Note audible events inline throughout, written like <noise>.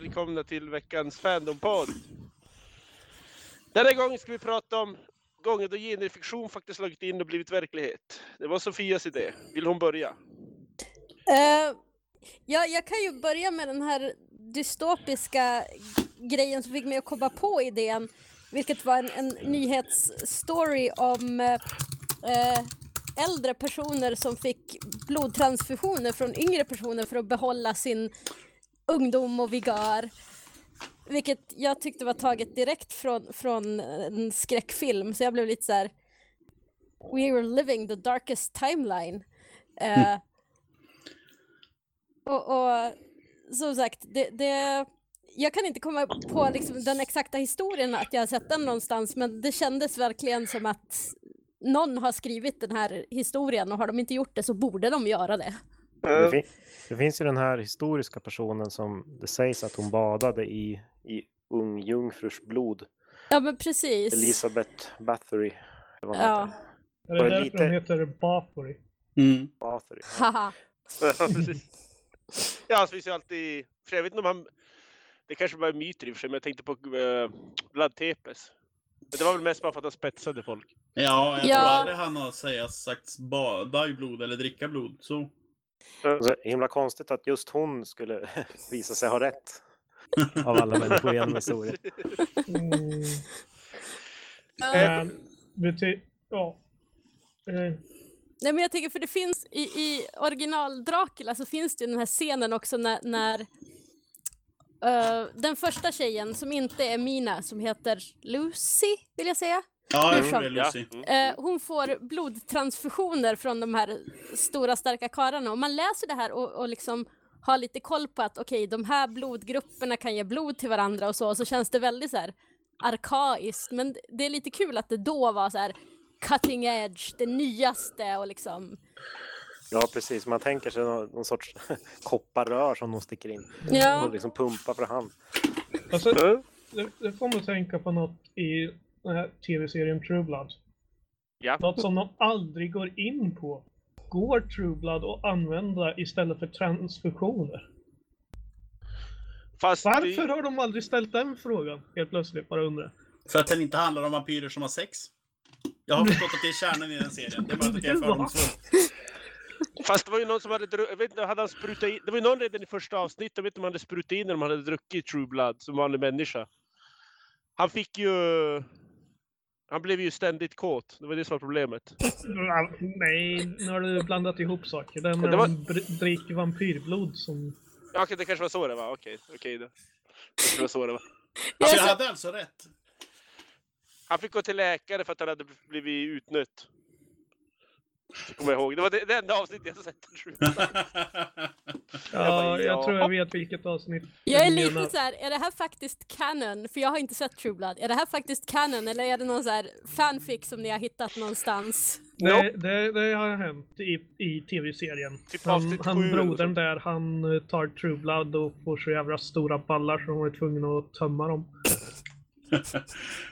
Välkomna till veckans Fandompodd. Denna gång ska vi prata om gången då genrefiktion faktiskt slagit in och blivit verklighet. Det var Sofias idé. Vill hon börja? Uh, ja, jag kan ju börja med den här dystopiska grejen som fick mig att komma på idén. Vilket var en, en nyhetsstory om uh, äldre personer som fick blodtransfusioner från yngre personer för att behålla sin ungdom och vigör. Vilket jag tyckte var taget direkt från, från en skräckfilm, så jag blev lite så här. We were living the darkest timeline. Uh, och, och som sagt, det, det, jag kan inte komma på liksom den exakta historien, att jag har sett den någonstans, men det kändes verkligen som att någon har skrivit den här historien och har de inte gjort det så borde de göra det. Det, fin det finns ju den här historiska personen som det sägs att hon badade i, i ung jungfrurs blod. Ja men precis. Elisabeth Bathory. Ja. Är det därför lite... hon heter Bathory? Mm. Bathory. <laughs> Ja. <laughs> Ja, så finns ju alltid, för jag vet inte om han, det kanske var myter i och för sig, men jag tänkte på uh, Blood Tepes. Men det var väl mest bara för att han spetsade folk. Ja, jag tror aldrig han har säga, sagt bada i blod eller dricka blod. Så. Så himla konstigt att just hon skulle <laughs> visa sig ha rätt. Av alla människor genom historien. Mm. Bety- ja. Uh. Nej men jag tänker för det finns i, i original Dracula så finns det den här scenen också när, när uh, den första tjejen som inte är Mina som heter Lucy vill jag säga. Ja, jag tror det Lucy. Uh, hon får blodtransfusioner från de här stora starka karlarna och man läser det här och, och liksom har lite koll på att okej, okay, de här blodgrupperna kan ge blod till varandra och så, och så känns det väldigt så här arkaiskt, men det är lite kul att det då var så här cutting edge, det nyaste och liksom Ja, precis. Man tänker sig någon, någon sorts <laughs> kopparrör som de sticker in ja. och liksom pumpar för hand. Alltså, det, det får man tänka på något i den här tv-serien True Blood. Ja. Något som de aldrig går in på. Går True Blood att använda istället för transfusioner? Fast Varför det... har de aldrig ställt den frågan? Helt plötsligt, bara undrar. För att den inte handlar om vampyrer som har sex. Jag har förstått att det är kärnan i den serien. Det är bara att jag är <laughs> fördomsfull. Fast det var ju någon som hade, jag vet inte, hade han sprutat in, det var ju någon redan i första avsnittet, jag vet inte om han hade sprutat in när de hade druckit True Blood som vanlig människa. Han fick ju, han blev ju ständigt kåt, det var det som var problemet. Nej, nu har du blandat ihop saker. Den när var... de dricker vampyrblod som... Ja, okej, det kanske var så det var, okej, okej då. Det kanske var så det var. Alltså, jag hade alltså rätt. Han fick gå till läkare för att han hade blivit utnött. Kommer jag ihåg. Det var det, det enda avsnittet jag sett. <laughs> ja, jag tror jag vet vilket avsnitt. Jag är lite så här, är det här faktiskt canon? För jag har inte sett True Blood. Är det här faktiskt canon eller är det någon så här fanfic som ni har hittat någonstans? Det, det, det har hänt i, i tv-serien. Typ han, han brodern där, han tar True Blood och får så jävla stora ballar så de är tvungna att tömma dem. <laughs>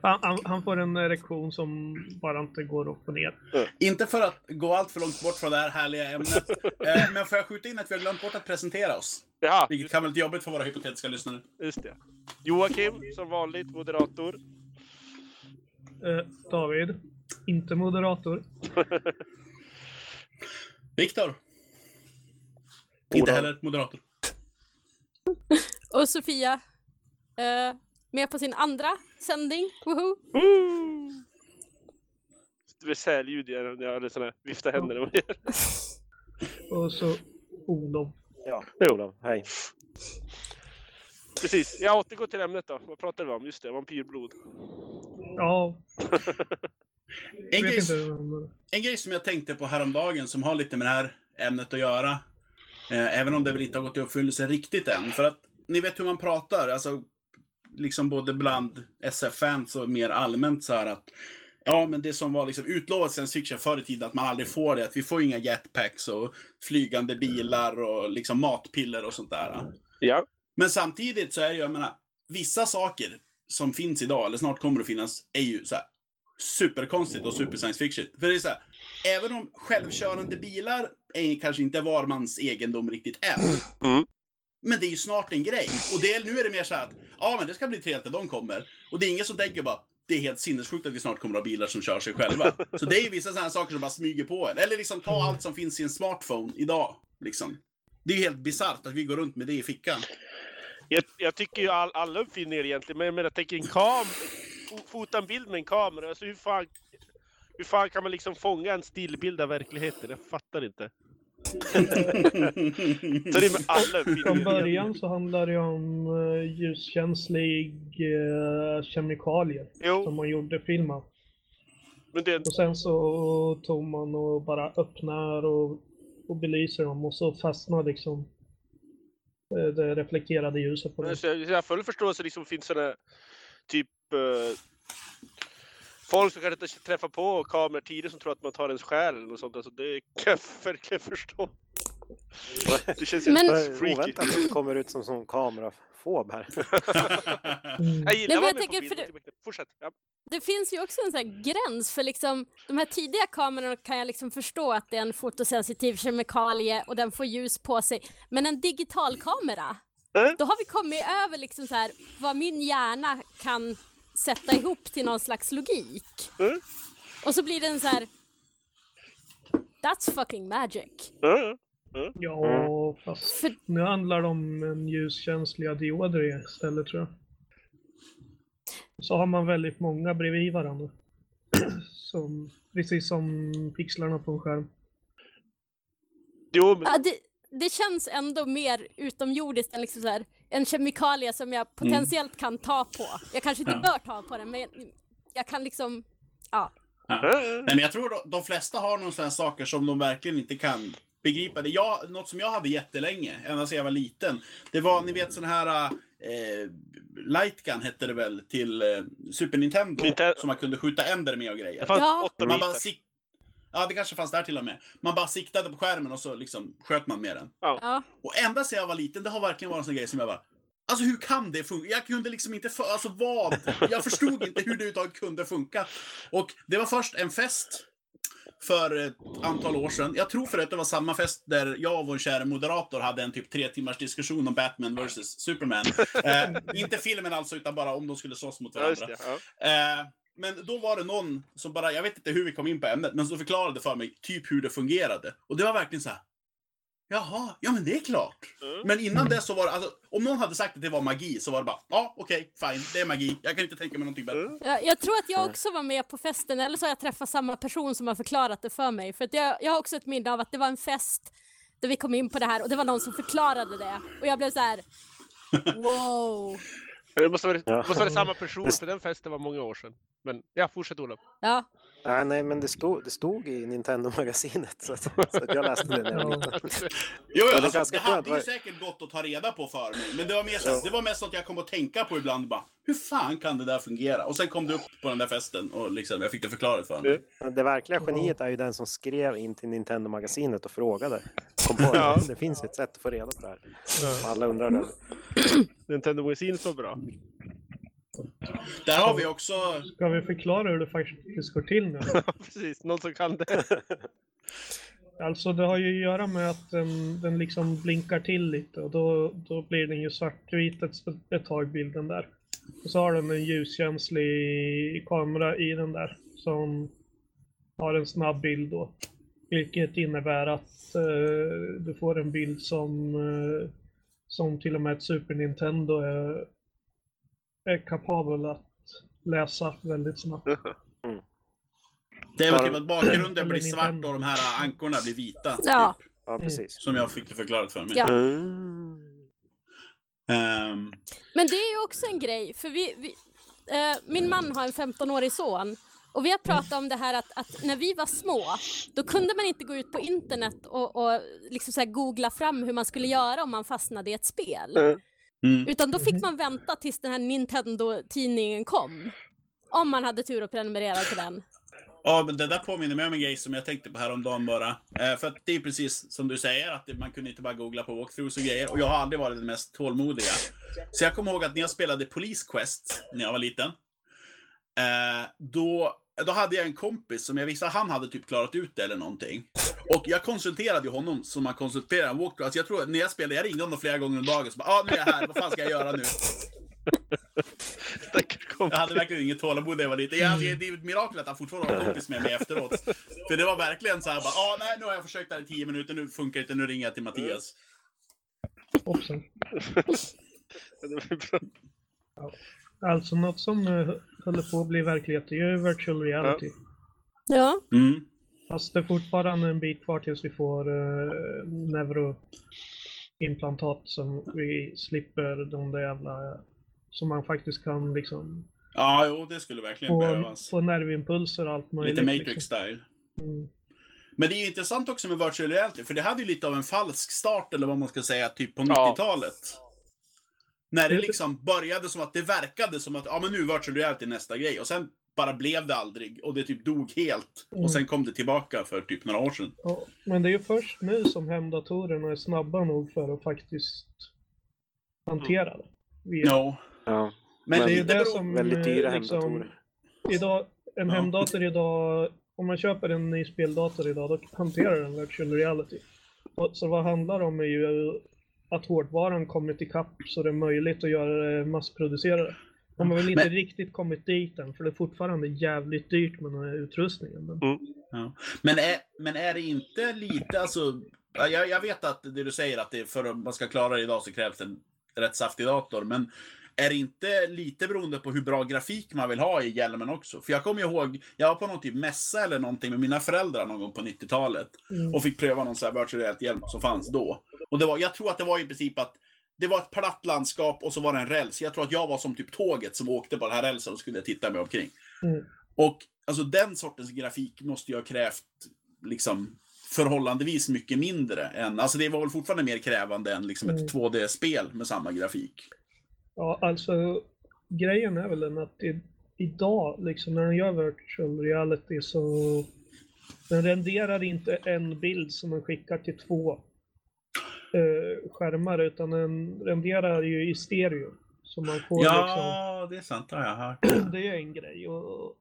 Han, han, han, får en erektion som bara inte går upp och ner. Mm. Inte för att gå allt för långt bort från det här härliga ämnet. <laughs> eh, men får jag skjuta in att vi har glömt bort att presentera oss? Ja. Vilket kan vara lite jobbigt för våra hypotetiska lyssnare. Just det. Joakim, som vanligt, moderator. Eh, David, inte moderator. <laughs> Viktor. Inte heller moderator. Och Sofia. Eh, med på sin andra sändning. Woho! Mm. Det blir sälljud när jag hade såna vifta händer. Och så Olof. Ja, Olof. Hej. Precis. Jag återgår till ämnet då. Vad pratade vi om? Just det, vampyrblod. Ja. <laughs> en, grej, en grej som jag tänkte på häromdagen som har lite med det här ämnet att göra. Eh, även om det väl inte har gått i uppfyllelse riktigt än. För att ni vet hur man pratar. Alltså liksom både bland SF-fans och mer allmänt så här att Ja, men det som var liksom utlovat sen fiction förr i tiden, att man aldrig får det. Att vi får inga jetpacks och flygande bilar och liksom matpiller och sånt där. Ja. Men samtidigt så är det ju, jag menar, vissa saker som finns idag, eller snart kommer att finnas, är ju så här superkonstigt och super science fiction. För det är så här, även om självkörande bilar är kanske inte var mans egendom riktigt än. Mm. Men det är ju snart en grej. Och det, nu är det mer så här att, ja men det ska bli trevligt när de kommer. Och det är ingen som tänker bara, det är helt sinnessjukt att vi snart kommer att ha bilar som kör sig själva. Så det är ju vissa sådana saker som bara smyger på en. Eller liksom ta allt som finns i en smartphone idag. Liksom. Det är ju helt bisarrt att vi går runt med det i fickan. Jag, jag tycker ju all, alla uppfinningar egentligen, men jag menar, tänk en kam... Fota en bild med en kamera, alltså hur fan... Hur fan kan man liksom fånga en stillbild av verkligheten? Jag fattar inte. <laughs> så det med alla. Från början så handlar det om uh, ljuskänslig uh, kemikalier Jo. som man gjorde film av. Men det, Och sen så tog man och bara öppnar och, och belyser dem och så fastnar liksom eh, det reflekterade ljuset på dem. så jag, jag har full förståelse liksom finns sådana typ uh, folk som kanske inte träffar på kameror tidigare som tror att man tar ens själ eller något sånt. Alltså, det kan jag <laughs> verkligen förstå. <laughs> Det känns Men- helt freaky. Oväntat att det kommer ut som, som kamerafob här. Mm. Jag gillar Nej, men jag tänker, för bilden. Fortsätt. Ja. Det finns ju också en sån här gräns för liksom, de här tidiga kamerorna kan jag liksom förstå att det är en fotosensitiv kemikalie och den får ljus på sig. Men en digital kamera, Mm. då har vi kommit över liksom så här, vad min hjärna kan sätta ihop till någon slags logik. Mm. Och så blir den så här. That's fucking magic. Ja, Ja, fast För, nu handlar det om en ljuskänsliga dioder istället tror jag. Så har man väldigt många bredvid varandra. <clears throat> Som, precis som pixlarna på en skärm. Jo, men ja, det, det känns ändå mer utomjordiskt än liksom så här, en kemikalie som jag potentiellt kan ta på. Jag kanske inte Mm. Ja. bör ta på den, men jag, jag kan liksom, ja. Ja. Nej, men jag tror de, de flesta har någon sån saker som de verkligen inte kan begripa. Det. Jag, något som jag hade jättelänge, ända sedan jag var liten, det var, ni vet sån här eh, Lightgun hette det väl till eh, Super Nintendo, Ninte- som man kunde skjuta änder med och grejer. det fanns Ja. Man bara sik- Ja, det kanske fanns där till och med. Man bara siktade på skärmen och så liksom sköt man med den. ja. Och ända sedan jag var liten, det har verkligen varit en sån grej som jag bara Alltså hur kan det funka? Jag kunde liksom inte, för, alltså vad? Jag förstod inte hur det överhuvudtaget kunde funka. Och det var först en fest för ett antal år sedan. Jag tror för att det var samma fest där jag och vår kära moderator hade en typ tre timmars diskussion om Batman vs Superman. Eh, inte filmen alltså, utan bara om de skulle slåss mot Ja, just varandra. det. Ja. Eh, men då var det någon som bara, jag vet inte hur vi kom in på ämnet, men som förklarade för mig typ hur det fungerade. Och det var verkligen så här. Jaha, ja men det är klart. Mm. Men innan dess så var det, alltså, om någon hade sagt att det var magi så var det bara, ja okej, fine, det är magi. Jag kan inte tänka mig någonting bättre. Mm. Jag, jag tror att jag också var med på festen, eller så har jag träffat samma person som har förklarat det för mig. För att jag, jag har också ett minne av att det var en fest där vi kom in på det här och det var någon som förklarade det. Och jag blev så här. wow. Det måste vara, Ja. måste vara samma person, för den festen var många år sedan. Men ja, fortsätt Olof. Ja. Nej, nej, men det stod, det stod i Nintendo-magasinet så, att, så att jag läste det när jag var liten. Jo, Ja, jo, det är alltså, det hade ju säkert gått att ta reda på för mig. Men det var, mer så, Ja. det var mest att jag kom att tänka på ibland bara, hur fan kan det där fungera? Och sen kom det upp på den där festen och liksom, jag fick det förklarat för mig. Det verkliga geniet är ju den som skrev in till Nintendo-magasinet och frågade. Kom på Ja. det. finns ett sätt att få reda på det här. Alla undrar det. Nintendo Magasin så bra. Där har vi också, Ska vi förklara hur det faktiskt går till nu? <laughs> Precis. Någon som kan det. <laughs> Alltså det har ju att göra med att den, den liksom blinkar till lite och då, då blir den ju svartvit ett, ett tag bilden där. Och så har den en ljuskänslig kamera i den där som har en snabb bild då. Vilket innebär att eh, du får en bild som, eh, som till och med ett Super Nintendo är, är kapabel att läsa väldigt snabbt. det var typ att bakgrunden blir svart och de här ankorna blir vita. Ja. Typ, Ja, precis. som jag fick det förklarat för mig. Ja. Mm. Ehm, Men det är ju också en grej, för vi, vi eh, min man har en 15-årig son och vi har pratat om det här att, att när vi var små, då kunde man inte gå ut på internet och, och liksom så här googla fram hur man skulle göra om man fastnade i ett spel. mm. Utan då fick man vänta tills den här Nintendo-tidningen kom. Om man hade tur att prenumerera till den. Ja, men det där påminner mig om en grej som jag tänkte på häromdagen bara. Eh, för att det är precis som du säger, att det, man kunde inte bara googla på walkthroughs och grejer. Och jag har aldrig varit den mest tålmodiga. Så jag kommer ihåg att när jag spelade Police Quest, när jag var liten. Eh, då då hade jag en kompis som jag visste han hade typ klarat ut det eller någonting. Och jag konsulterade ju honom som man konsulterar en walkthrough. Alltså jag tror att när jag spelade, jag ringde honom flera gånger om dagen så bara, ah, nu är jag här, vad fan ska jag göra nu? <laughs> Jag hade verkligen inget tålamod när jag var liten. Jag, det är ett mirakel att han fortfarande har kompis med mig efteråt. För det var verkligen så här bara, ah, nej, nu har jag försökt här i tio minuter, nu funkar det inte, nu ringer jag till Mattias. Hoppsan. <laughs> Alltså något som uh, håller på att bli verklighet det är ju virtual reality. Ja. Mm. Fast det är fortfarande en bit kvar tills vi får uh, neuroimplantat som vi slipper de där jävla... Som man faktiskt kan liksom Ja, jo, det skulle verkligen få, behövas. få nervimpulser och allt möjligt. Lite liksom. Matrix-style. Mm. Men det är ju intressant också med virtual reality, för det hade ju lite av en falsk start, eller vad man ska säga, typ på Ja. 90-talet. När det Det- liksom började som att det verkade som att, ja men nu virtual reality nästa grej. Och sen bara blev det aldrig. Och det typ dog helt. Mm. Och sen kom det tillbaka för typ några år sedan. Ja, men det är ju först nu som hemdatorerna är snabba nog för att faktiskt hantera det. Vi- Ja. Ja, Men det är ju det det beror... som väldigt dyra eh, liksom, hemdatorer. idag, en Ja. hemdator idag, om man köper en ny speldator idag, då hanterar den virtual reality. Så vad det handlar om är ju att hårdvaran kommit ikapp så det är möjligt att göra det massproducerade. De har väl inte Men- riktigt kommit dit än, för det är fortfarande jävligt dyrt med den här utrustningen. Men... Ja. Men, är, men är det inte lite, alltså... ja, Jag, jag vet att det du säger, att det, för att man ska klara det idag så krävs en rätt saftig dator. Men är det inte lite beroende på hur bra grafik man vill ha i hjälmen också? För jag kommer ihåg, jag var på någon typ mässa eller någonting med mina föräldrar någon gång på 90-talet. Mm. Och fick pröva någon sån här virtual reality-hjälm som fanns då. Och det var, jag tror att det var i princip att det var ett platt landskap och så var det en räls. Jag tror att jag var som typ tåget som åkte på den här rälsen och skulle titta mig omkring. Mm. Och alltså den sortens grafik måste ju ha krävt liksom förhållandevis mycket mindre än, alltså det var väl fortfarande mer krävande än liksom ett Mm. 2D-spel med samma grafik. Ja, alltså grejen är väl den att i, idag, liksom när den gör virtual reality så den renderar inte en bild som man skickar till två eh, skärmar utan den renderar ju i stereo. Så man får liksom, Ja, det är sant, det har jag hört. <clears throat> det är en grej. Och,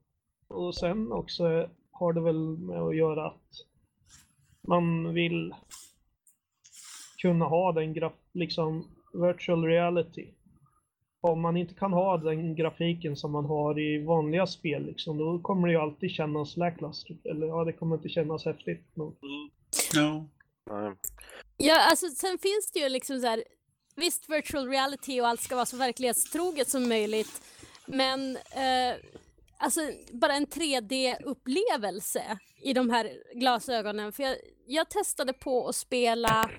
och sen också har det väl med att göra att man vill kunna ha den graf liksom virtual reality. Om man inte kan ha den grafiken som man har i vanliga spel, liksom, då kommer det ju alltid kännas lackluster. Eller ja, det kommer inte kännas häftigt. Ja. Ja. Ja, alltså sen finns det ju liksom så här, visst virtual reality och allt ska vara så verklighetstroget som möjligt, men eh, alltså bara en 3D-upplevelse i de här glasögonen. För jag, jag testade på att spela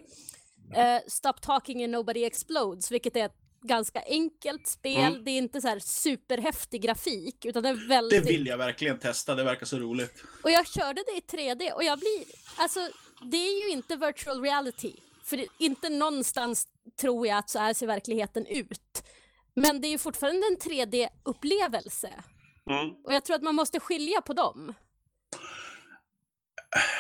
eh, Stop Talking and Nobody Explodes, vilket är ett ganska enkelt spel. Mm. Det är inte så här superhäftig grafik, utan det är Det väldigt... vill jag verkligen testa, det verkar så roligt. Och jag körde det i 3D och jag blir, alltså det är ju inte virtual reality. För det, inte någonstans tror jag att så här ser verkligheten ut. Men det är ju fortfarande en 3D-upplevelse. Mm. Och jag tror att man måste skilja på dem.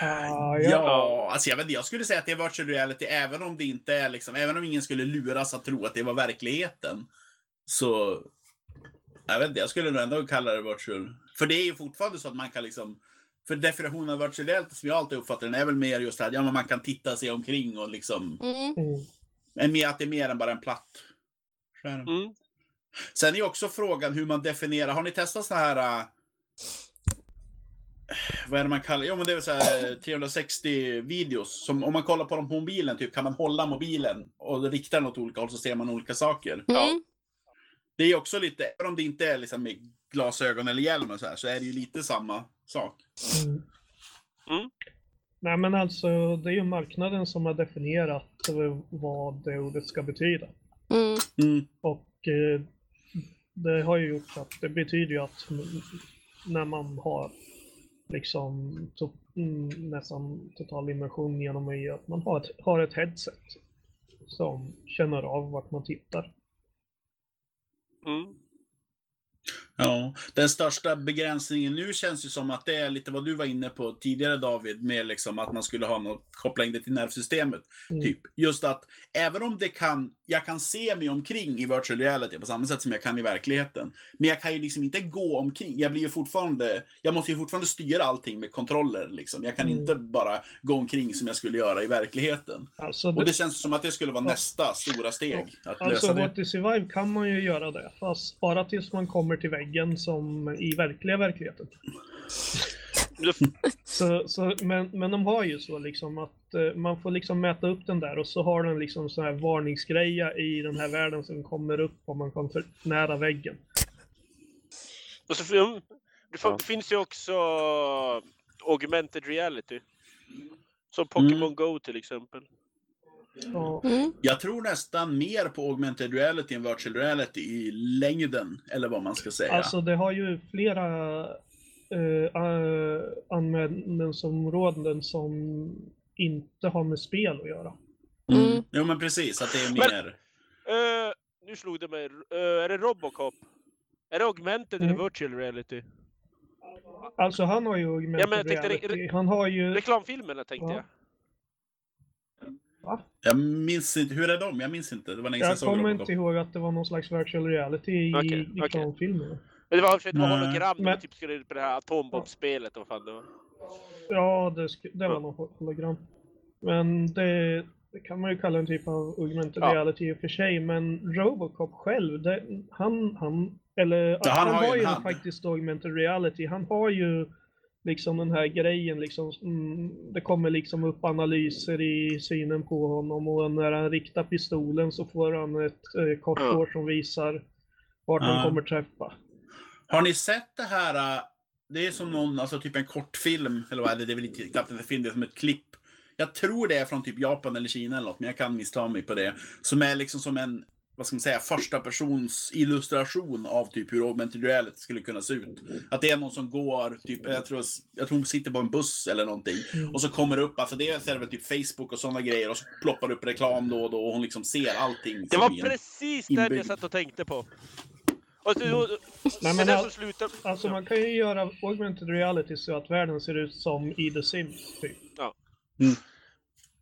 ah, Ja, ja. alltså jag vet jag skulle säga att det är virtual reality även om det inte är liksom, även om ingen skulle luras att tro att det var verkligheten. Så, jag vet inte, jag skulle nog ändå kalla det virtual. För det är ju fortfarande så att man kan liksom, för definitionen av virtual reality som jag alltid uppfattar den är väl mer just det här, ja men man kan titta sig omkring och liksom, Mm. Mm. men mer att det är mer än bara en platt skärm. Mm. Sen är ju också frågan hur man definierar, har ni testat så här äh, vad är det man kallar Jo men det är väl så här 360 videos. Som om man kollar på dem på mobilen, typ kan man hålla mobilen och rikta den åt olika håll så ser man olika saker. Mm. Det är också lite, även om det inte är liksom med glasögon eller hjälm och så här, så är det ju lite samma sak. Mm. Mm. Nej men alltså, det är ju marknaden som har definierat vad det ordet ska betyda. Mm. Mm. Och eh, det har ju gjort att det betyder ju att när man har liksom to, mm, nästan total immersion genom i att man har ett, har ett headset som känner av vart man tittar. Mm. Ja, den största begränsningen nu känns ju som att det är lite vad du var inne på tidigare David, med liksom att man skulle ha något, koppla in det till nervsystemet. Mm. Typ. Just att även om det kan, jag kan se mig omkring i virtual reality på samma sätt som jag kan i verkligheten. Men jag kan ju liksom inte gå omkring. Jag blir ju fortfarande, jag måste ju fortfarande styra allting med kontroller liksom. Jag kan Mm. inte bara gå omkring som jag skulle göra i verkligheten. Alltså, Och det, det känns som att det skulle vara Ja. nästa stora steg. Att alltså lösa det. What to Survive kan man ju göra det, fast bara tills man kommer till väggen som i verkliga verkligheten. Så, så, men, men de har ju så liksom att eh, man får liksom mäta upp den där och så har den liksom så här varningsgreja i den här världen som kommer upp om man kommer för nära väggen. Och så, det, det finns ju också augmented reality. Som Pokémon Mm. Go till exempel. Ja, Mm. Jag tror nästan mer på augmented reality än virtual reality i längden, eller vad man ska säga. alltså det har ju flera uh, uh, användningsområden som inte har med spel att göra. Mm. Jo, men precis. Att det är Men- mer... Eh, nu slog det mig. Eh, är det Robocop? Är det augmented Mm. eller virtual reality? Alltså han har ju augmented men jag tänkte- reality. Han har ju... Reklamfilmerna tänkte Ja. jag. Jag minns inte. Hur är de? Jag minns inte. Det var länge sedan jag Jag såg kommer Robocop. inte ihåg att det var någon slags virtual reality i okay, okej. reklamfilmerna. Men det var, det var hologram, Men- typ skulle på det här atombombspelet och vad fan det var. Ja, det, det var Ja. nog hologram. Men det, det kan man ju kalla en typ av augmented Ja. reality i och för sig. Men Robocop själv, det, han, han, eller Ja, han han, har ju har en ju hand. faktiskt augmented reality. Han har ju liksom den här grejen liksom, mm, det kommer liksom upp analyser i synen på honom och när han riktar pistolen så får han ett eh, korsår som visar vart Ja. han kommer träffa. Har ni sett det här? äh, Det är som någon, alltså typ en kortfilm, eller vad är det? Det är väl inte knappt en film, det är som ett klipp. Jag tror det är från typ Japan eller Kina eller något, men jag kan missta mig på det. Som är liksom som en, vad ska man säga, första persons illustration av typ hur augmented reality skulle kunna se ut. Att det är någon som går, typ, jag tror, jag tror hon sitter på en buss eller någonting. Mm. Och så kommer det upp, alltså det är väl typ Facebook och sådana grejer och så ploppar det upp reklam då och då och hon liksom ser allting. Det var precis den jag inbyggd. satt och tänkte på. Och så, och, Nej, det men all- som slutar... Alltså man kan ju göra augmented reality så att världen ser ut som i The Sims, typ. Ja. Mm.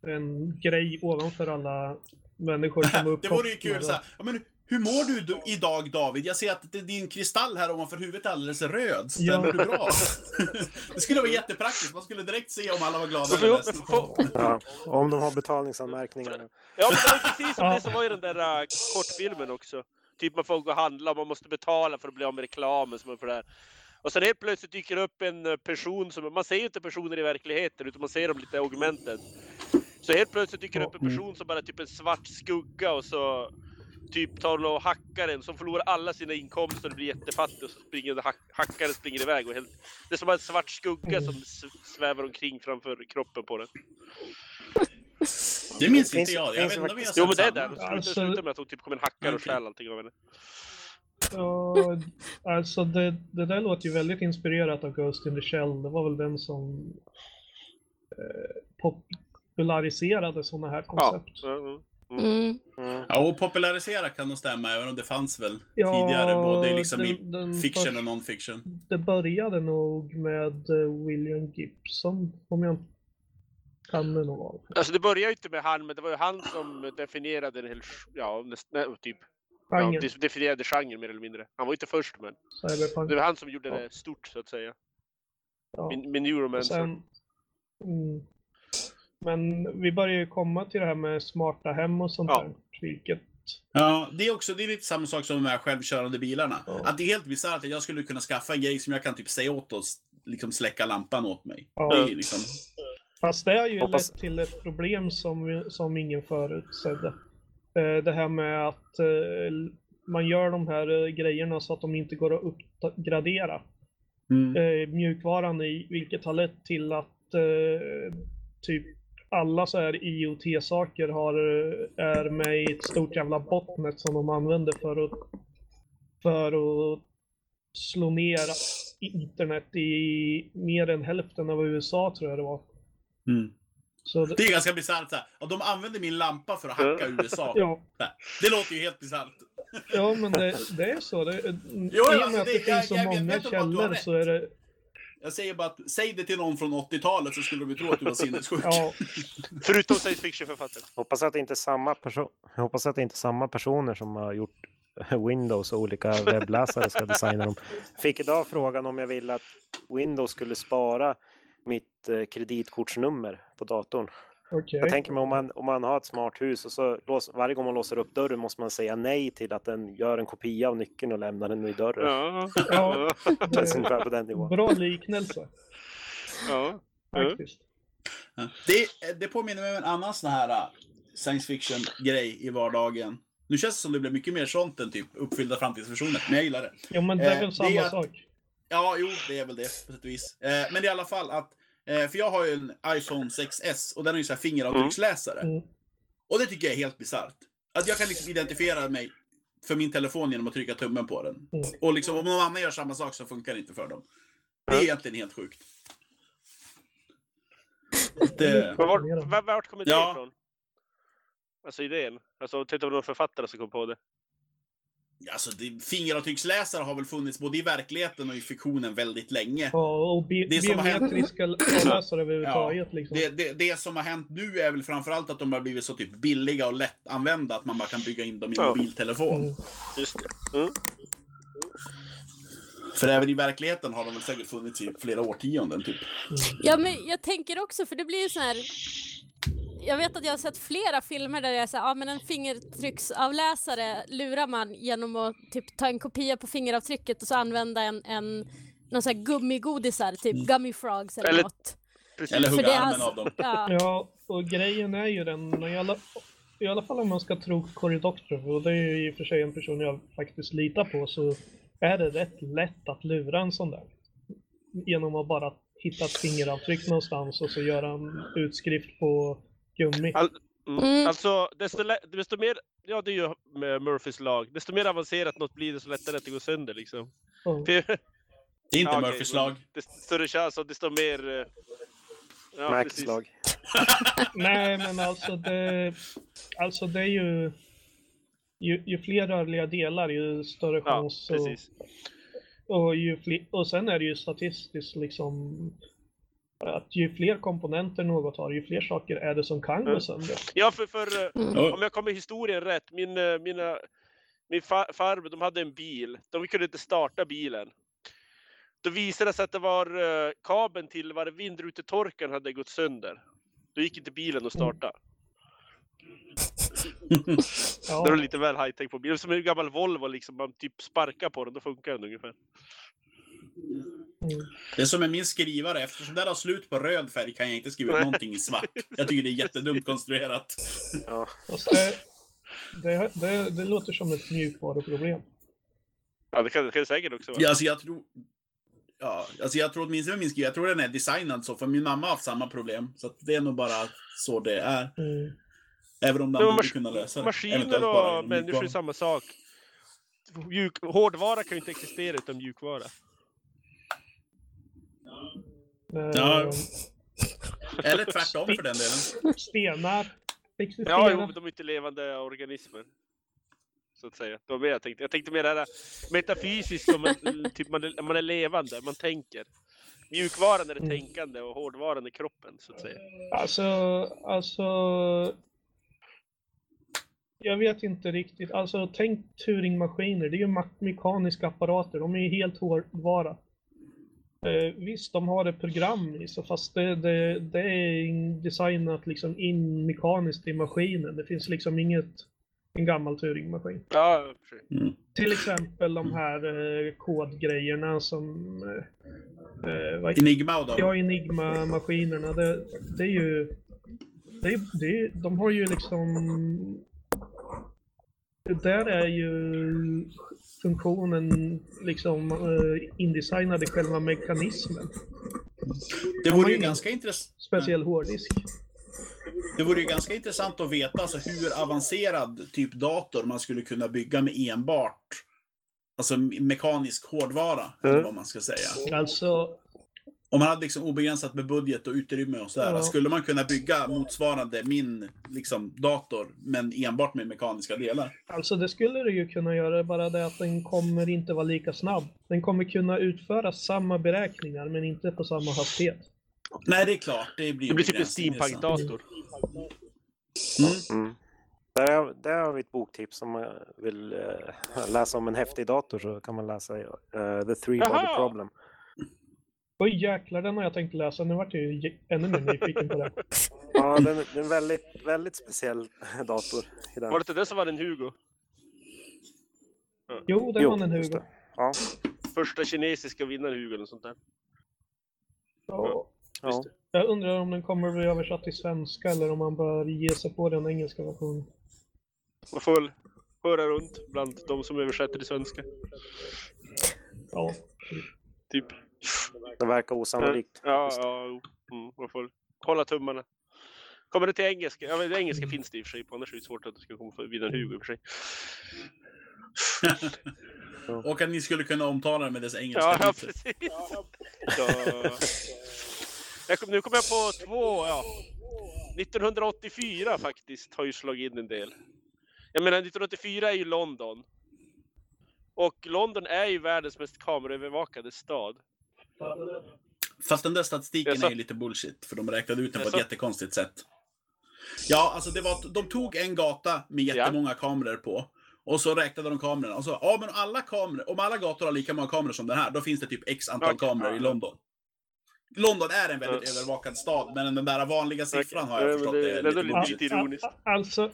En grej ovanför alla människor som är <laughs> Det vore ju kul såhär, ja, men hur mår du då- idag David? Jag ser att det- din kristall här ovanför huvudet är alldeles röd. Stämmer Ja. du bra? <laughs> det skulle vara jättepraktiskt. Man skulle direkt se om alla var glada eller Ja, om de har betalningsanmärkningar. Ja, men det var precis som det som var i den där uh, kortfilmen också. Typ man får gå och handla och man måste betala för att bli av med reklamen. Som är för det här. Och sen helt plötsligt dyker upp en eh, person som, man ser ju inte personer i verkligheten utan man ser dem lite augmented. Så helt plötsligt dyker det upp en Mm. person som bara är typ en svart skugga och så typ tar och hackar en som förlorar alla sina inkomster och blir jättefattig och så springer hack, hackaren springer iväg. Och helt, det är som en svart skugga som s- svävar omkring framför kroppen på den. Det minns inte jag. Jag vet inte om sett Jo men det är där. Det slutar, Alltså- slutar med att hon typ kommer en hackare och stjäl allting av henne. Ja, alltså det, det där låter ju väldigt inspirerat av Ghost in the Shell. Det var väl den som eh, populariserade sådana här Ja. koncept. Ja, ja. Mm. Mm. Ja, och popularisera kan nog stämma, även om det fanns väl Ja, tidigare, både liksom i den- den fiction först- och non-fiction. Det började nog med eh, William Gibson, om jag kan det nog vara. Alltså det började ju inte med han, men det var ju han som definierade en hel, ja, näst, nej, typ, ja, Genren, de- definierade genren mer eller mindre. Han var ju inte först, men cyberpunk. det var han som gjorde Ja. det stort så att säga. Ja. Med, med Neuromancer. Sen, mm, men vi börjar ju komma till det här med smarta hem och sånt Ja. där. Vilket, Ja, det är också det är lite samma sak som de här självkörande bilarna. Ja. Att det är helt bisarrt att jag skulle kunna skaffa en grej som jag kan typ säga åt oss, liksom släcka lampan åt mig. Ja. Det är liksom... fast det har ju Hoppas- lett till ett problem som, som ingen förutsedde. Eh, Det här med att eh, man gör de här eh, grejerna så att de inte går att uppgradera. Mm. mjukvaran i, vilket har lett till att typ alla så här IoT-saker har, är med i ett stort jävla botnet som de använder för att, för att slå ner internet i mer än hälften av USA tror jag det var. Mm. Så det, Det är ganska bisarrt. Och de använder min lampa för att hacka USA. <laughs> ja, Det låter ju helt bisarrt. Ja, men det, det är så. Det, Jo, I och alltså, med att det- det jag- finns så jag många källor så är det... Jag säger bara att, säg det till någon från 80-talet så skulle de tro att du var sinnessjuk. Ja, <laughs> Förutom science fiction-författare. Hoppas att det inte är samma person. Jag hoppas att det inte är samma personer som har gjort <laughs> Windows och olika webbläsare ska designa dem. Fick idag frågan om jag ville att Windows skulle spara mitt eh, kreditkortsnummer på datorn. Okej. Jag tänker mig om man, om man har ett smart hus och så lås, varje gång man låser upp dörren måste man säga nej till att den gör en kopia av nyckeln och lämnar den i dörren. Ja. Ja, <laughs> Det känns ungefär på den nivån. bra liknelse ja. faktiskt. Det, det påminner mig om en annan sån här uh, science fiction-grej i vardagen. Nu känns det som det blir mycket mer sånt än typ uppfyllda framtidsversioner, men jag gillar det. Ja, men det är Eh, väl det samma är att- sak. Ja, jo, det är väl det på sätt och vis. Eh, men det är i alla fall att, eh, för jag har ju en iPhone 6S och den har ju så här fingeravtrycksläsare. Mm. Och det tycker jag är helt bisarrt. Att jag kan liksom identifiera mig för min telefon genom att trycka tummen på den. Mm. Och liksom om någon annan gör samma sak så funkar det inte för dem. Det är egentligen helt sjukt. Det, Men vart, vart, vart kommer det Ja. ifrån? Alltså idén? Alltså, titta på någon författare som kom på det. Alltså, det, fingeravtrycksläsare har väl funnits både i verkligheten och i fiktionen väldigt länge. Ja, och bi Det som har hänt- biometriska <clears throat> avläsare överhuvudtaget. Liksom. Det, det, det som har hänt nu är väl framförallt att de har blivit så typ billiga och lättanvända att man bara kan bygga in dem i Ja. mobiltelefon. Mm. Just det. Mm. För även i verkligheten har de väl säkert funnits i flera årtionden typ. Ja, men jag tänker också, för det blir ju så här... Jag vet att jag har sett flera filmer där jag är så här, ja men en fingertrycksavläsare lurar man genom att typ ta en kopia på fingeravtrycket och så använda en, en någon sån här gummigodisar, typ gummy frogs eller, Eller- något. Precis. Eller För hugga armen alltså- av dem. Ja. Ja, och grejen är ju den, i alla, i alla fall om man ska tro Cory Doctorow, och det är ju i och för sig en person jag faktiskt litar på, så är det rätt lätt att lura en sån där. Genom att bara hitta ett fingeravtryck någonstans och så göra en utskrift på gummi. All- Mm. Mm. Alltså, desto, desto mer, ja det är ju med Murphys lag, desto mer avancerat något blir desto lättare att det går sönder liksom. Ja. För, Det är inte Ja, Murphys men lag. Desto större chans och desto mer... eh, Ja, Max precis. lag. <laughs> Nej, men alltså det, alltså det är ju, ju... Ju fler rörliga delar, ju större Ja, chans. och, precis. och, ju fler, och sen är det ju statistiskt liksom att ju fler komponenter något har, ju fler saker är det som kan gå Mm. sönder. Ja, för, för eh, Ja. om jag kommer historien rätt, min, eh, mina, min fa- farbror, de hade en bil. De kunde inte starta bilen. Då visade det sig att det var eh, kabeln till var det vindrutetorkaren hade gått sönder. Då gick inte bilen att starta. <laughs> Det Ja, var lite väl high tech på bilen. Som en gammal Volvo, liksom, man typ sparkar på den, då funkar den ungefär. Det är som med min skrivare. Eftersom den har slut på röd färg kan jag inte skriva någonting i svart. Jag tycker det är jättedumt konstruerat. Ja. Det, det, det, det låter som ett mjukvaruproblem. Ja, det kan det säkert också vara. Ja, alltså jag tror... Ja, alltså jag tror åtminstone min skrivare, jag tror den är designad så, för min mamma har haft samma problem. Så att det är nog bara så det är. Mm. Även om den borde mas- kunna lösa det. Maskiner och människor är samma sak. Mjuk, hårdvara kan ju inte existera utan mjukvara. Ja. Eh, Eller tvärtom för den delen. Stenar. Ja, jo, de är inte levande organismer. Så att säga. Det var mer jag tänkte. Jag tänkte mer det här metafysiskt som en, typ man är, man är levande, man tänker. Mjukvaran är det Mm. tänkande och hårdvaran är kroppen, så att säga. Alltså, alltså... Jag vet inte riktigt. Alltså, tänk Turingmaskiner. Det är ju mekaniska apparater. De är ju helt hårdvara. Eh, visst, de har ett program i så fast det, det, det är designat liksom in mekaniskt i maskinen. Det finns liksom inget, en gammal Turingmaskin. Ja, sig. Mm. Till exempel de här eh, kodgrejerna som... Eh, eh, vad Enigma och dem. Ja, Enigma-maskinerna, det, det är ju... Det det de har ju liksom... Där är ju funktionen liksom eh, indesignad i själva mekanismen. Det vore ju ganska intressant. Speciell hårddisk. Det vore ju ganska intressant att veta alltså, hur avancerad typ dator man skulle kunna bygga med enbart alltså, me- mekanisk hårdvara. Eller Mm. vad man ska säga. Alltså, om man hade liksom obegränsat med budget och utrymme och sådär. Ja. Skulle man kunna bygga motsvarande min liksom, dator, men enbart med mekaniska delar? Alltså det skulle du ju kunna göra, bara det att den kommer inte vara lika snabb. Den kommer kunna utföra samma beräkningar, men inte på samma hastighet. Nej, det är klart. Det blir, Det blir typ en steampunk-dator. Mm. Mm. Där, är, där har vi ett boktips om man vill eh, läsa om en häftig dator så kan man läsa eh, The Three Body! Problem. Oj jäklar, den har jag tänkt läsa. Nu vart jag ännu mer nyfiken på det. <laughs> Ja, den, det är en väldigt, väldigt speciell dator. I den. Var det inte det som var en Hugo? Jo, den Jo, var en Hugo. det. Ja, Första kinesiska vinnaren Hugo eller sånt där. Ja. ja. Det. Jag undrar om den kommer bli översatt till svenska eller om man bör ge sig på den engelska versionen. Man får väl höra runt bland de som översätter till svenska. Ja. Typ. Det verkar osannolikt. Ja, ja, mm, man får hålla tummarna. Kommer det till engelska? Ja, men det engelska finns det i och för sig på, annars är det svårt att det ska komma för vinnaren Hugo i och för sig. <laughs> Och att ni skulle kunna omtala det med dess engelska Ja, ja precis. Jag kom, nu kommer jag på två, ja. 1984 faktiskt har ju slagit in en del. Jag menar 1984 är ju London. Och London är ju världens mest kameraövervakade stad. Fast den där statistiken är ju lite bullshit, för de räknade ut den på ett jättekonstigt sätt. Ja, alltså det var, de tog en gata med jättemånga kameror på. Och så räknade de kamerorna och så, ja men alla kameror, om alla gator har lika många kameror som den här, då finns det typ x antal Okej, kameror i ja. London. London är en väldigt Ja. övervakad stad, men den där vanliga siffran har Ja, jag förstått det- det är lite lite- lite ironiskt. Al- al- Alltså,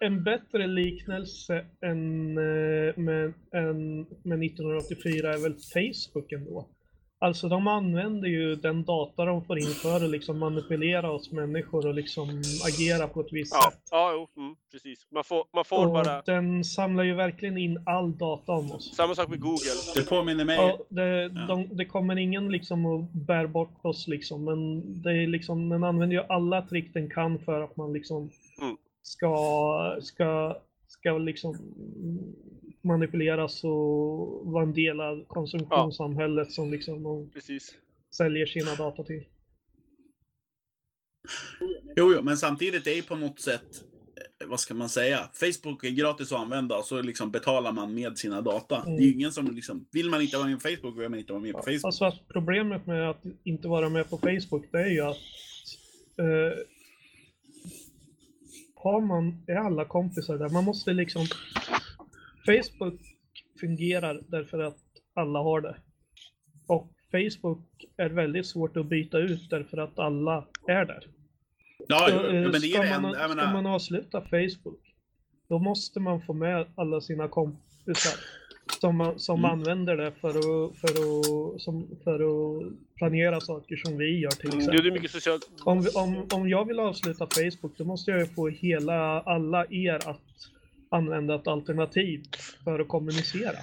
en bättre liknelse än eh, med, än med 1984 är väl Facebook ändå. Alltså de använder ju den data de får in för att liksom manipulera oss människor och liksom agera på ett visst Ja, sätt. ja jo, mm, precis. Man får, man får Och bara... den samlar ju verkligen in all data om oss. Samma sak med Google. Det påminner mig... Ja, det, Ja. de, det kommer ingen liksom och bär bort oss liksom, men det är liksom, den använder ju alla trick den kan för att man liksom Mm. ska, ska, ska liksom manipuleras och vara en del av konsumtionssamhället som liksom de Precis. säljer sina data till. Jo, jo, men samtidigt är ju på något sätt, eh, vad ska man säga, Facebook är gratis att använda och så liksom betalar man med sina data. Mm. Det är ju ingen som liksom, vill man inte vara med på Facebook, vill man inte vara med på Facebook. Alltså att problemet med att inte vara med på Facebook, det är ju att eh, har man, är alla kompisar där, man måste liksom Facebook fungerar därför att alla har det. Och Facebook är väldigt svårt att byta ut därför att alla är där. Ja, Så, eh, men det ska, är en, man, ska man avsluta Facebook, då måste man få med alla sina kompisar som, som Mm. använder det för att, för, att, som, för att planera saker som vi gör till Du, exempel. det är mycket socialt. Om, om, om jag vill avsluta Facebook, då måste jag ju få hela, alla er att använda ett alternativ för att kommunicera.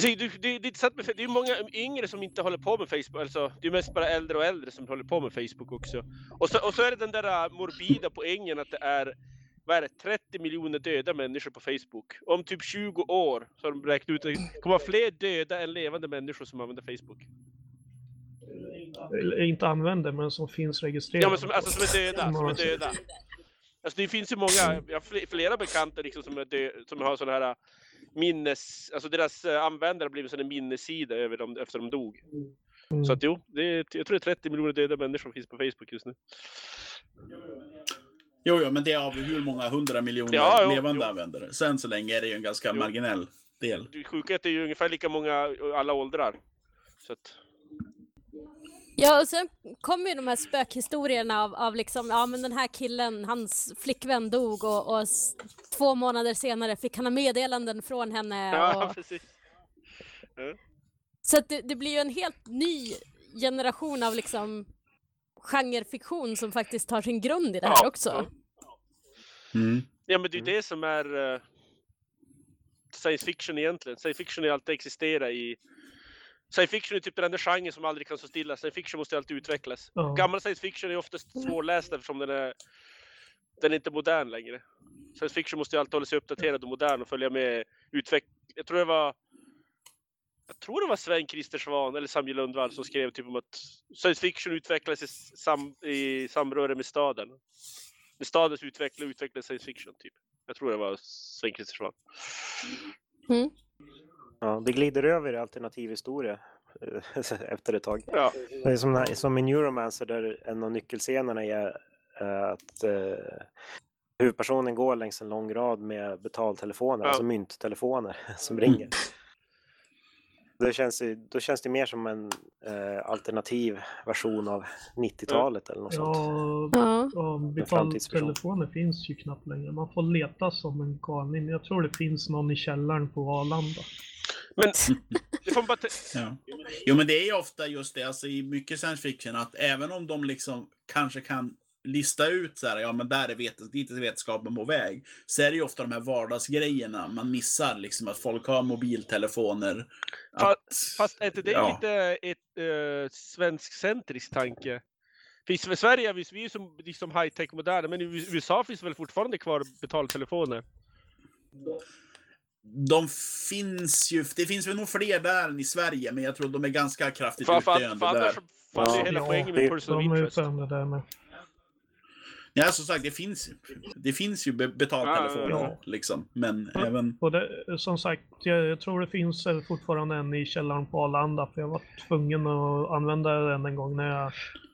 Ser, du, det, det är det är många yngre som inte håller på med Facebook. Alltså, det är mest bara äldre och äldre som håller på med Facebook också. Och så, och så är det den där äh, morbida poängen att det är, vad är det, 30 miljoner döda människor på Facebook. Om typ 20 år så har de räknat ut att det kommer vara fler döda än levande människor som använder Facebook. Inte använder, men som finns registrerade. Ja men som, alltså, som är döda, som är döda. Alltså det finns ju många, jag har fl- flera bekanta liksom som, är som har sådana här äh, minnes, alltså deras äh, användare har blivit en minnessida över dem efter de dog. Mm. Så att jo, det är, jag tror det är 30 miljoner döda människor som finns på Facebook just nu. jo, jo, men det är av hur många hundra miljoner Ja, jo, levande jo. användare. Sen så länge är det ju en ganska Jo. marginell del. Det sjuka är att det är ju ungefär lika många i alla åldrar. Så att, Ja, och sen kommer ju de här spökhistorierna av, av liksom, ja men den här killen, hans flickvän dog och, och två månader senare fick han ha meddelanden från henne. ja, Och, <laughs> precis. så att det, det blir ju en helt ny generation av liksom genrefiktion som faktiskt tar sin grund i det här Ja, också. ja. Mm. Ja men det är ju det som är eh, science fiction egentligen. Science fiction är alltid existera i... Science fiction är typ den enda genren som aldrig kan stå stilla. Science fiction måste alltid utvecklas. Ja. Gammal science fiction är oftast svårläst eftersom den är, den är inte modern längre. Science fiction måste ju alltid hålla sig uppdaterad och modern och följa med utveck... Jag tror det var jag tror det var Sven-Christer Svan eller Samuel Lundvall som skrev typ om att science fiction utvecklas i, sam, i samröre med staden. Med stadens utveckling utvecklades science fiction typ. Jag tror det var Sven-Christer Svan. Mm. Ja, det glider över i alternativ historia eh, <laughs> efter ett tag. Ja. Det är som, som i Neuromancer där en av nyckelscenerna är äh, att äh, huvudpersonen går längs en lång rad med betaltelefoner, Ja. alltså mynttelefoner <laughs> som ringer. Då känns, det, då känns det mer som en äh, alternativ version av 90-talet eller något sånt. Ja, Ja. ja framtidsversion. betaltelefoner finns ju knappt längre. Man får leta som en galning. Jag tror det finns någon i källaren på Arlanda. Men <laughs> det får man bara Ja. Jo, men det är ju ofta just det, alltså i mycket science fiction, att även om de liksom kanske kan lista ut så här, ja men där är vet, dit är vetenskapen på väg, så är det ju ofta de här vardagsgrejerna man missar, liksom att folk har mobiltelefoner. Fa- Att, Fast är inte det Ja. lite ett uh, svenskcentrisk tanke? Finns i Sverige vi, vi är ju som liksom high-tech moderna, men i USA finns väl fortfarande kvar betaltelefoner? De finns ju, det finns väl nog fler där än i Sverige, men jag tror de är ganska kraftigt För, för, utdöende för där. annars faller ju Ja. hela Ja, poängen med person of De är interest. utdöende där med. Ja, som sagt, det finns, det finns ju be- betaltelefoner, Ja. liksom. Men Ja. även... Och det, som sagt, jag, jag tror det finns fortfarande en i källaren på Arlanda. För jag var tvungen att använda den en gång när jag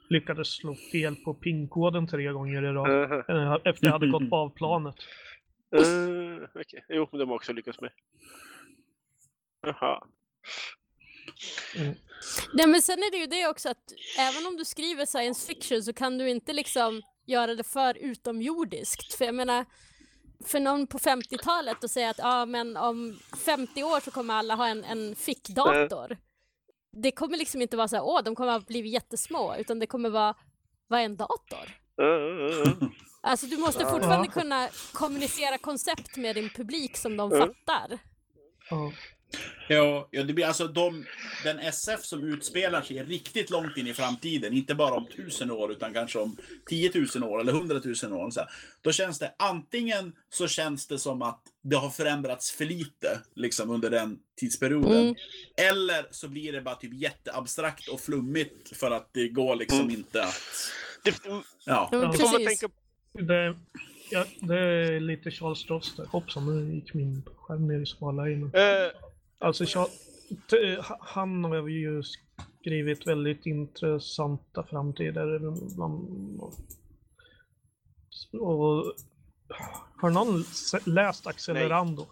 lyckades slå fel på PIN-koden tre gånger i rad. <laughs> Eh, Efter jag hade gått på av planet. Uh, okej. Jo, men de har också lyckats med. Jaha. Nej men sen är det ju det också att även om du skriver science fiction så kan du inte liksom göra det för utomjordiskt. För jag menar, för någon på 50-talet att säga att ja men om 50 år så kommer alla ha en, en fickdator. Det kommer liksom inte vara så här, åh de kommer att bli jättesmå, utan det kommer vara, vad är en dator? Uh. Alltså du måste Ja. fortfarande kunna kommunicera koncept med din publik som de Mm. fattar. Ja. Ja, ja, det blir alltså de, den SF som utspelar sig riktigt långt in i framtiden, inte bara om tusen år utan kanske om 10 000 år eller 100 000 år. Så här, då känns det antingen så känns det som att det har förändrats för lite liksom under den tidsperioden. Mm. Eller så blir det bara typ jätteabstrakt och flummigt för att det går liksom Mm. inte att... Det, Ja. Ja, Ja. precis. Det, ja, det är lite Charles Stross där. Hoppsan, nu gick min skärm ner i smallinjen. uh, Alltså, Charles, t- han har ju skrivit väldigt intressanta framtider. Och, har någon läst Accelerando?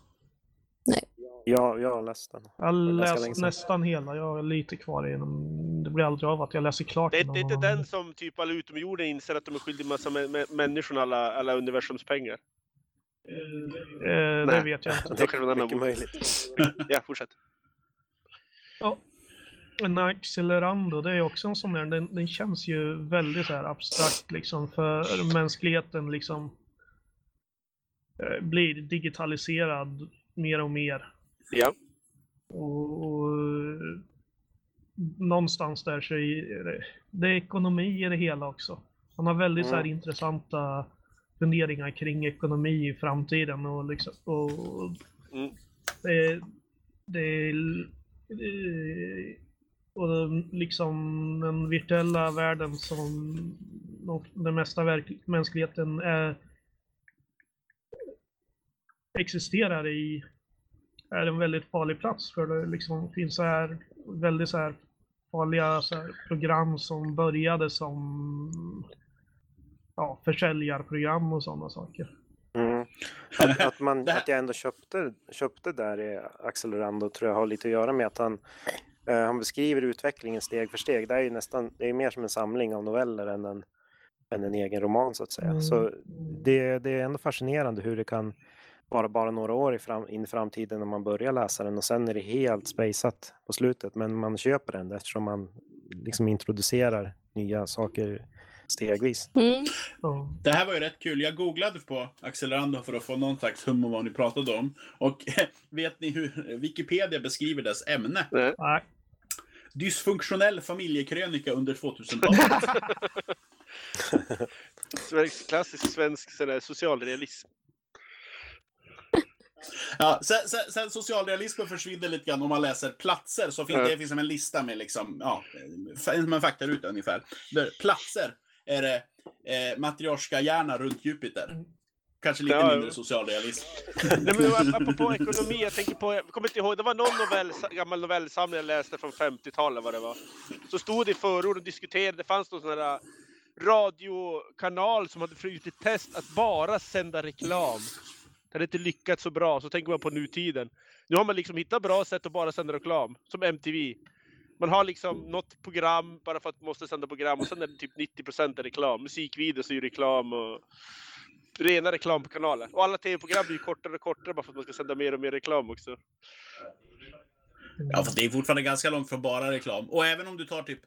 Ja, jag har läst den. Jag läst nästan hela. Jag har lite kvar inom. Det blir aldrig av att jag läser klart det, den det är inte och- den som typ alla utomjorden inser att de är skyldiga massa mä- mä- människorna alla, alla universums pengar. Eh, det Nej. vet jag inte. <laughs> Det kanske var en annan Mycket möjligt. <laughs> Ja, fortsätt. Men Accelerando, det är också en sån där, den, den känns ju väldigt så här abstrakt liksom för mänskligheten liksom eh, blir digitaliserad mer och mer. Ja. Och, och någonstans där så är det, det är ekonomi i det hela också. Han har väldigt så här Mm. intressanta funderingar kring ekonomi i framtiden och liksom och Mm. det, det eh, och den, liksom den virtuella världen som de, den mesta verk, mänskligheten är, existerar i är en väldigt farlig plats för det liksom finns så här väldigt så här farliga så här program som började som ja, försäljarprogram och sådana saker. Mm. Att, att, man, att jag ändå köpte, köpte där i Accelerando tror jag har lite att göra med att han, eh, han beskriver utvecklingen steg för steg. Det är ju nästan, det är mer som en samling av noveller än en, än en egen roman så att säga. Mm. Så det, det är ändå fascinerande hur det kan vara bara några år i fram, in i framtiden när man börjar läsa den och sen är det helt spejsat på slutet. Men man köper den eftersom man liksom introducerar nya saker stegvis. Mm. Det här var ju rätt kul. Jag googlade på Accelerando för att få någon slags hum om vad ni pratade om. Och <laughs> vet ni hur Wikipedia beskriver dess ämne? Nej, Dysfunktionell familjekrönika under 2000-talet. <laughs> Svensk, klassisk svensk sån socialrealism. Ja, sen, sen, sen socialrealismen försvinner lite grann om man läser platser. Så finns Ja. det finns en lista med liksom, ja, som en faktaruta ungefär. Där platser är det eh, Matryoshka-hjärna runt Jupiter. Kanske lite Ja, mindre socialrealism. Nej, men ap- apropå ekonomi, jag tänker på, jag kommer inte ihåg, det var någon novell, gammal novellsamling jag läste från 50-talet vad det var. Så stod det i förord och diskuterade, det fanns någon sån här äh, radiokanal som hade ett test att bara sända reklam. Det hade inte lyckats så bra, så tänker man på nutiden. Nu har man liksom hittat bra sätt att bara sända reklam, som MTV. Man har liksom något program bara för att man måste sända program och sen är det typ 90% är reklam. Musikvideos är ju reklam och rena reklamkanaler. Och alla tv-program blir ju kortare och kortare bara för att man ska sända mer och mer reklam också. Ja, fast det är fortfarande ganska långt från bara reklam. Och även om du tar typ...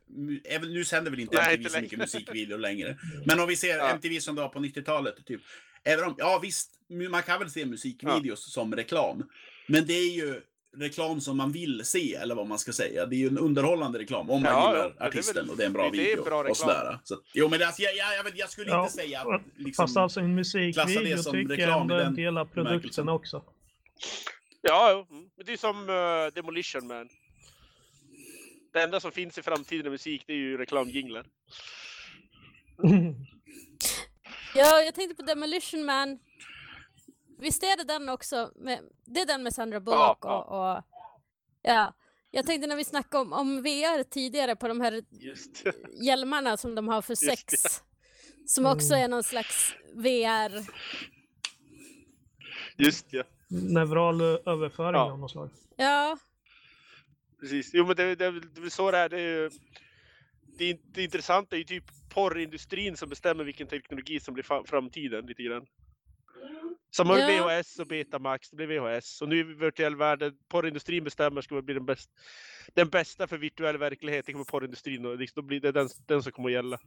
Även, nu sänder väl inte Nej, MTV inte så mycket längre. musikvideo längre. Men om vi ser Ja. MTV som det var på 90-talet, typ. Även om, ja visst, man kan väl se musikvideos som reklam. Men det är ju reklam som man vill se, eller vad man ska säga. Det är ju en underhållande reklam, om man Ja, gillar ja, är artisten väl- och det är en bra det är video. bra reklam. och sådär. Så, jo, men alltså, jag, jag, jag, vet- jag skulle Ja, inte säga att... Liksom, Fast alltså en musikvideo som tycker jag reklam ändå är en del av produkten också. Ja. Mm. men det är som uh, Demolition Man. Det enda som finns i framtiden i musik, det är ju reklamjinglar. <laughs> Ja, jag tänkte på Demolition Man. Visst är det den också? Med, det är den med Sandra Bullock ja. och, och... Ja. Jag tänkte när vi snackade om, om VR tidigare på de här Just hjälmarna som de har för sex. Som också Mm. är någon slags VR. Just ja. Neural överföring Ja. av något slag. Ja, Precis. Jo, men det, det, det är väl så det är. Det, är ju, det, det intressanta är ju typ porrindustrin som bestämmer vilken teknologi som blir framtiden lite grann. Som har Ja. VHS och Betamax, det blir VHS. Och nu i virtuell värld, porrindustrin bestämmer ska bli den, bäst, den bästa för virtuell verklighet. Det kommer porrindustrin och liksom, då blir det den, den som kommer att gälla.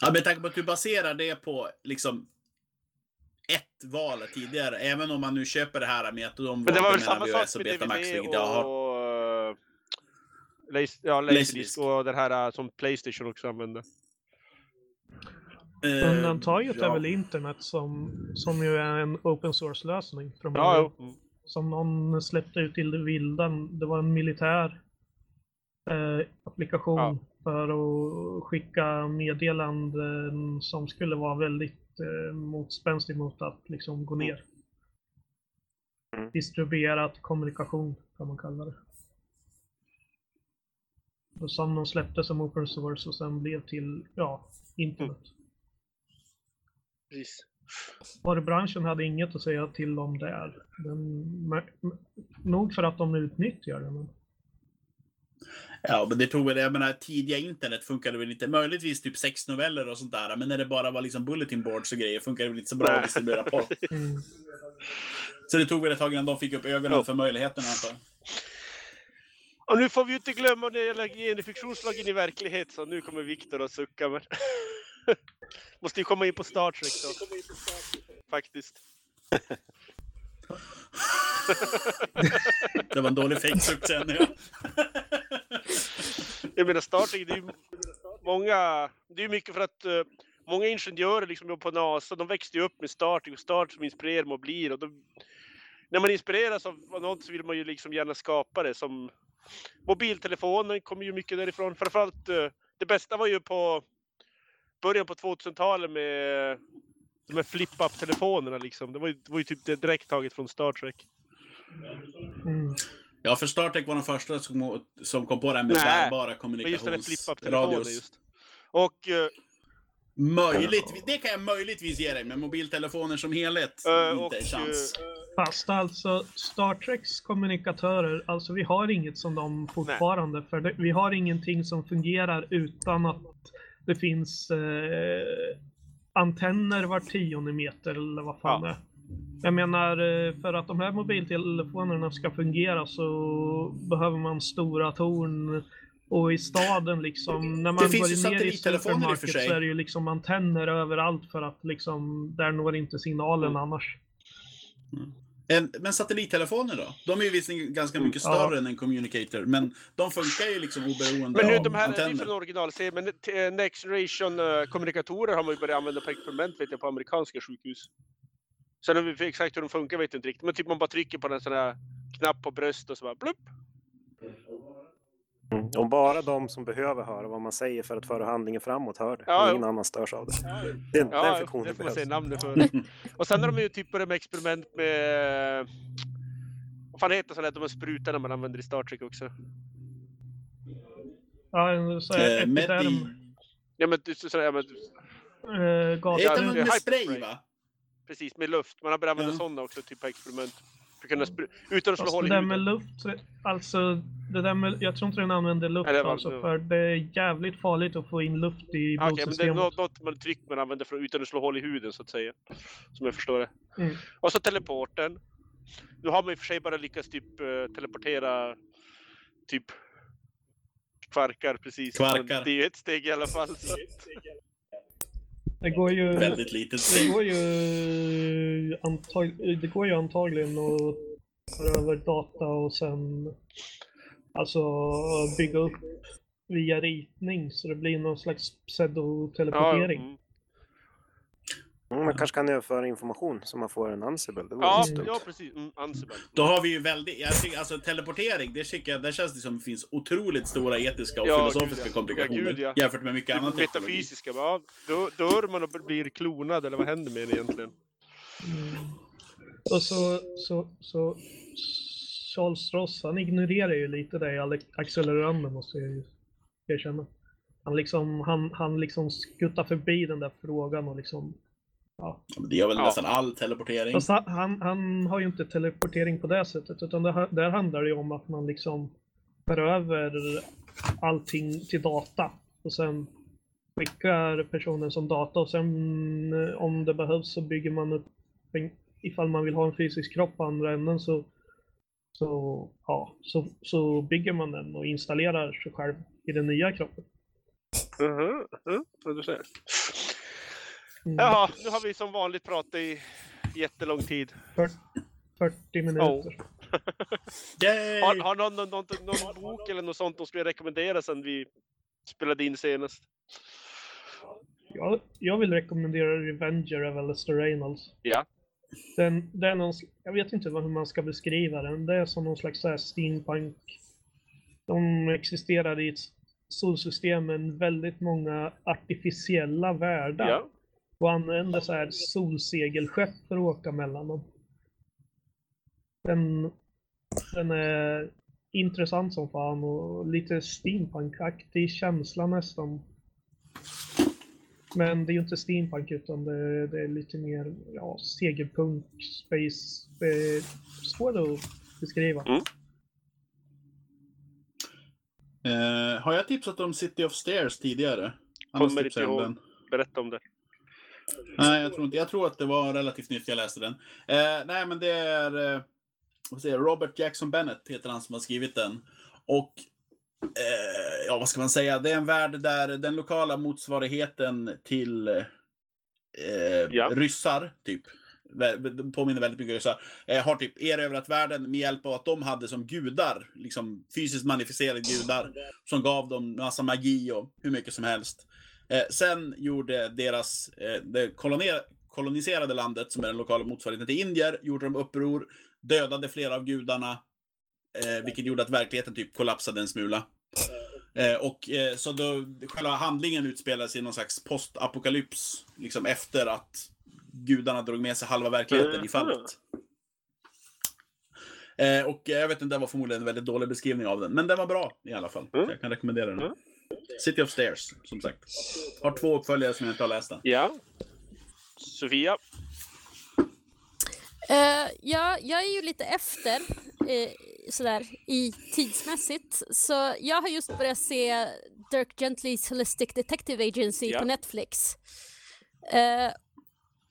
Ja, med tanke på att du baserar det på liksom ett val tidigare, även om man nu köper det här med att de Men det var valde väl samma mellan sak VHS och med Betamax, DVD vilket jag har. och... Ja, Laserdisc. Och den här uh, som Playstation också använder. Eh, Undantaget är ja. väl internet som, som ju är en open source-lösning. Ja. Mm. Som någon släppte ut till det vilda. Det var en militär eh, applikation Ja. för att skicka meddelanden som skulle vara väldigt eh, motspänstig mot att liksom gå ner. Mm. Distribuerad kommunikation kan man kalla det. Som de släppte som open source och sen blev till, ja, internet. Precis. Varubranschen hade inget att säga till om där. Men, nog för att de utnyttjar det. Men, Ja, men det tog väl, jag menar, tidiga internet funkade väl inte, möjligtvis typ sex noveller och sånt där, men när det bara var liksom bulletin boards och grejer funkade det väl inte så bra att distribuera porr. mm. Så det tog väl ett tag innan de fick upp ögonen Ja. för möjligheterna antar jag. Och nu får vi ju inte glömma när det gäller genfiktionslagen i verklighet, så nu kommer Viktor att sucka. Men... <laughs> Måste ju komma in på Star Trek då. Faktiskt. <laughs> Det var en dålig fejksuck sen. Ja. <laughs> Jag menar Star Trek, det är ju många... Det är mycket för att eh, många ingenjörer liksom på NASA, de växte ju upp med Star Trek och Star Trek som inspirerar dem att bli och då, När man inspireras av något så vill man ju liksom gärna skapa det som... Mobiltelefonen kommer ju mycket därifrån. Framförallt, eh, det bästa var ju på början på 2000-talet med de här flip-up-telefonerna liksom. Det var ju, det var ju typ direkt taget från Star Trek. Mm. ja, för Star Trek var de första som, som kom på det här med bärbara Men just den här flip-up-telefonen kommunikationsradios. just. Och eh, Möjligt, det kan jag möjligtvis ge dig, men mobiltelefoner som helhet, Eh, inte och, en chans. eh, Fast alltså Star Treks kommunikatörer, alltså vi har inget som de fortfarande. För det, vi har ingenting som fungerar utan att det finns eh, antenner var tionde meter eller vad fan Ja. det är. Jag menar, eh, för att de här mobiltelefonerna ska fungera så behöver man stora torn. Och i staden liksom, när man finns ju går ner i satellittelefoner i och för supermarket sig. så är det ju liksom antenner överallt för att liksom, där når inte signalen Mm. annars. En, men satellittelefoner då? De är ju visserligen ganska mycket Mm, ja. större än en communicator, men de funkar ju liksom oberoende Men nu av de här är ju antenner. från originalserien, men t- Next Generation eh, kommunikatorer har man ju börjat använda på experiment vet jag på amerikanska sjukhus. Sen exakt hur de funkar vet jag inte riktigt. Men typ man bara trycker på en sån här knapp på bröstet och så bara blupp. Mm. Om bara de som behöver höra vad man säger för att föra handlingen framåt hör det. Ja, och ingen jo. annan störs av det. Den, Ja, den det funktionen får man behövs. säga namnet för. Och sen har de ju typ börjat med experiment med... Vad fan heter sådana här de här sprutorna man använder i Star Trek också? Ja, en så här Eh, epiderm. Medi... Ja men, du- ja, men Eh, gas. Heter Ja, man det med spray va? precis, med luft. Man har börjat använda Ja. sådana också, typ på experiment. För att kunna utan att slå hål det i där med luft, alltså det där med, jag tror inte den använder luft Nej, det var- alltså, det för det är jävligt farligt att få in luft i Ah, Okej, men det är blodsystemet. något, något man tryck man använder för, utan att slå hål i huden så att säga. Som jag förstår det. Mm. Och så teleporten. Nu har man i och för sig bara lyckats typ eh, teleportera typ kvarkar precis. Kvarkar. Men det är ju ett steg i alla fall. Det går ju... Väldigt litet Det går ju, antag, det går ju antagligen att föra över data och sen alltså bygga upp via ritning så det blir någon slags Ja, pseudoteleportering. Mm. Mm, man kanske kan överföra information så man får en Ansible. Det ja, ja, precis. Mm, Ansible. Då har vi ju väldigt, jag tycker, alltså teleportering, det, tycker jag, där känns det som det finns otroligt stora etiska och Ja, filosofiska gud, ja. komplikationer Ja, gud, ja. jämfört med mycket teknologi. metafysiska. Ja, dör, dör man och blir klonad eller vad händer med en egentligen? Mm. Och så, så, så Charles Ross, han ignorerar ju lite det i acceleranden måste jag ju erkänna. Han liksom, han, han liksom skuttar förbi den där frågan och liksom, ja. Det gör väl Ja. nästan all teleportering. Fast han, han, har ju inte teleportering på det sättet, utan det, där handlar det ju om att man liksom för över allting till data och sen skickar personen som data och sen eh, om det behövs så bygger man upp ifall man vill ha en fysisk kropp på andra änden så så, ja, så, så bygger man den och installerar sig själv i den nya kroppen. Vad du säger. Mm. Jaha, nu har vi som vanligt pratat i jättelång tid. 40, 40 minuter. Yay! Har, har någon, någon, någon, någon bok eller något sånt de skulle rekommendera sen vi spelade in senast? Jag, jag vill rekommendera Revenger av Alistair Reynolds. Ja. Den, är någon, jag vet inte vad- hur man ska beskriva den. Det är som någon slags så steampunk. De existerar i ett solsystem med väldigt många artificiella världar. Ja. Och använder så här solsegelskepp för att åka mellan dem. Den, den är intressant som fan och lite steampunk-aktig känsla nästan. Men det är ju inte steampunk utan det, det är lite mer ja, segelpunk, space. Eh, svårt att beskriva. Mm. Eh, har jag tipsat om City of Stairs tidigare? Annars Kommer inte ihåg. Berätta om det. Nej, jag tror inte. Jag tror att det var relativt nytt jag läste den. Eh, nej, men det är eh, vad säger Robert Jackson Bennett heter han som har skrivit den. Och eh, ja, vad ska man säga? Det är en värld där den lokala motsvarigheten till eh, Ja. ryssar, typ. Påminner väldigt mycket om ryssar. Eh, har typ erövrat världen med hjälp av att de hade som gudar, liksom fysiskt manifesterade gudar, som gav dem massa magi och hur mycket som helst. Eh, sen gjorde deras, eh, det koloniserade landet, som är den lokala motsvarigheten till indier, gjorde de uppror, dödade flera av gudarna, eh, vilket gjorde att verkligheten typ kollapsade en smula. Eh, och eh, så då, själva handlingen utspelar sig i någon slags postapokalyps, liksom efter att gudarna drog med sig halva verkligheten i fallet. Eh, och jag vet inte, det var förmodligen en väldigt dålig beskrivning av den, men den var bra i alla fall. Mm. Jag kan rekommendera den. Mm. City of Stairs, som sagt. Har två uppföljare som jag inte har läst än. Ja. Sofia? Eh, ja, jag är ju lite efter eh, sådär i tidsmässigt. Så jag har just börjat se Dirk Gentlys Holistic Detective Agency Ja. på Netflix. Eh,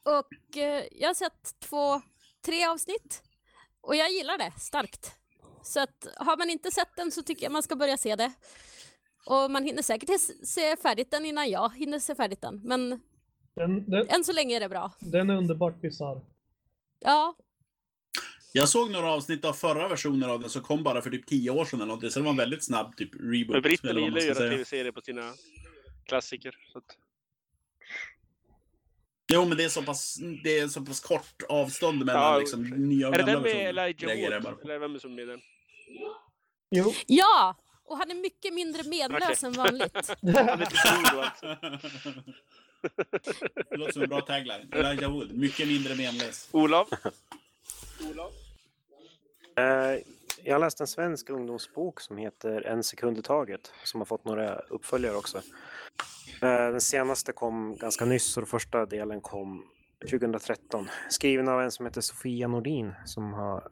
och jag har sett två, tre avsnitt och jag gillar det starkt. Så att har man inte sett den så tycker jag man ska börja se det. Och man hinner säkert se- färdigt den innan jag hinner se färdigt den. Men Den, den, än så länge är det bra. den är underbart bisarr. Ja, Jag såg några avsnitt av förra versionen av den som kom bara för typ tio år sedan eller något, så det var en väldigt snabb typ reboot. Men man gillar ju att göra tv-serier på sina klassiker. Så att... Jo, men det är så pass, det är så pass kort avstånd mellan Ja, liksom, nya och Är det gamla den med versioner. Elijah Wood? Eller vem är som är med den? Jo. Ja! Och han är mycket mindre medlös än vanligt. <laughs> Han heter Frodo alltså. Det låter som en bra tagline. Elijah Wood, mycket mindre menlös. Olof? Eh, Jag har läst en svensk ungdomsbok som heter En sekund i taget som har fått några uppföljare också. Eh, Den senaste kom ganska nyss och den första delen kom 2013. Skriven av en som heter Sofia Nordin som har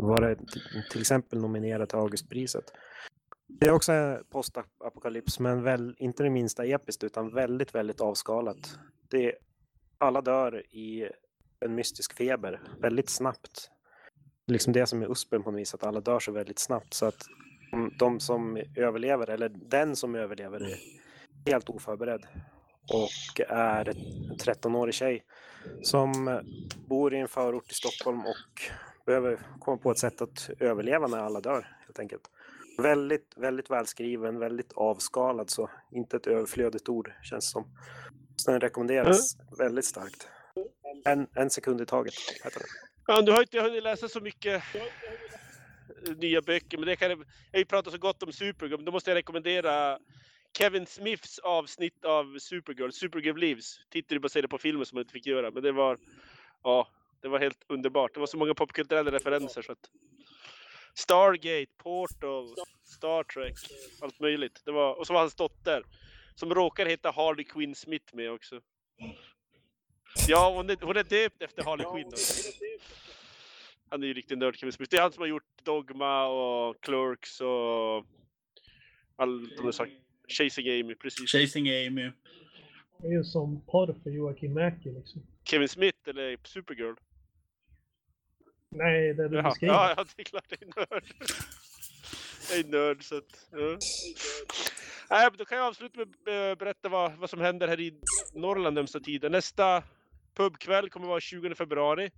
varit till exempel nominerad till Augustpriset. Det är också en postapokalyps men väl, inte det minsta episkt utan väldigt, väldigt avskalat. Det, alla dör i en mystisk feber väldigt snabbt liksom det som är uspen på något vis, att alla dör så väldigt snabbt så att de- de som överlever, eller den som överlever är helt oförberedd och är en 13-årig tjej som bor i en förort i Stockholm och behöver komma på ett sätt att överleva när alla dör helt enkelt. Väldigt, väldigt välskriven, väldigt avskalad så inte ett överflödigt ord känns som. Så den rekommenderas väldigt starkt. En, en sekund i taget heter den. Ja, du har inte hunnit läsa så mycket nya böcker, men det kan jag, har ju pratat så gott om Supergirl, då måste jag rekommendera Kevin Smiths avsnitt av Supergirl, Supergirl Lives. Tittar ju baserat på filmen som man inte fick göra, men det var, ja, det var helt underbart. Det var så många popkulturella referenser så att Stargate, Portal, Star Trek, allt möjligt. Det var, och så var hans dotter som råkar heta Harley Quinn Smith med också. Ja, hon är, hon är döpt efter Harley Quinn. Också. Han är ju riktig nörd Kevin Smith. Det är han som har gjort Dogma och Clerks och all de där sakerna. Chasing Amy, precis. Chasing Amy. Det är ju som porr för Joakim Mäki liksom. Kevin Smith eller Supergirl? Nej, det du Jaha. beskriver. Ja, ja, det är klart jag är nörd. Jag är nörd så att... Ja. Nej, då kan jag avsluta med att berätta vad, vad som händer här i Norrland närmsta tiden. Nästa pubkväll kommer vara 20 februari.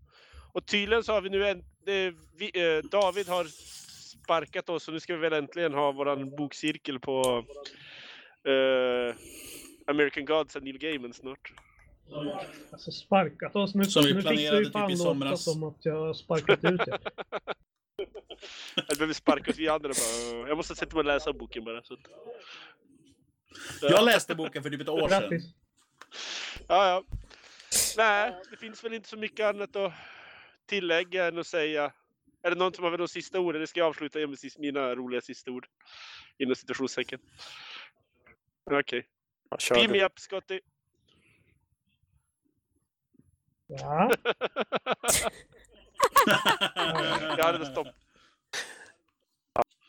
Och tydligen så har vi nu en... Det, vi, eh, David har sparkat oss och nu ska vi väl äntligen ha våran bokcirkel på eh, American Gods och Neil Gaiman snart. Alltså sparkat oss. Nu, Som vi nu fick planerade typ i somras. som att jag har sparkat ut er. <laughs> Eller behöver sparka oss vi andra bara. "Åh, Jag måste sätta mig och läsa boken bara. Så Jag läste boken för typ ett år sedan. Grattis. Ja, ja. Nej, det finns väl inte så mycket annat att tillägga än att säga. Är det någon som har väl de sista orden? Det ska jag avsluta med mina roliga sista ord. Inom citationstecken. Okej. Kör Beam me up, Scotty. Ja. jag hade stopp.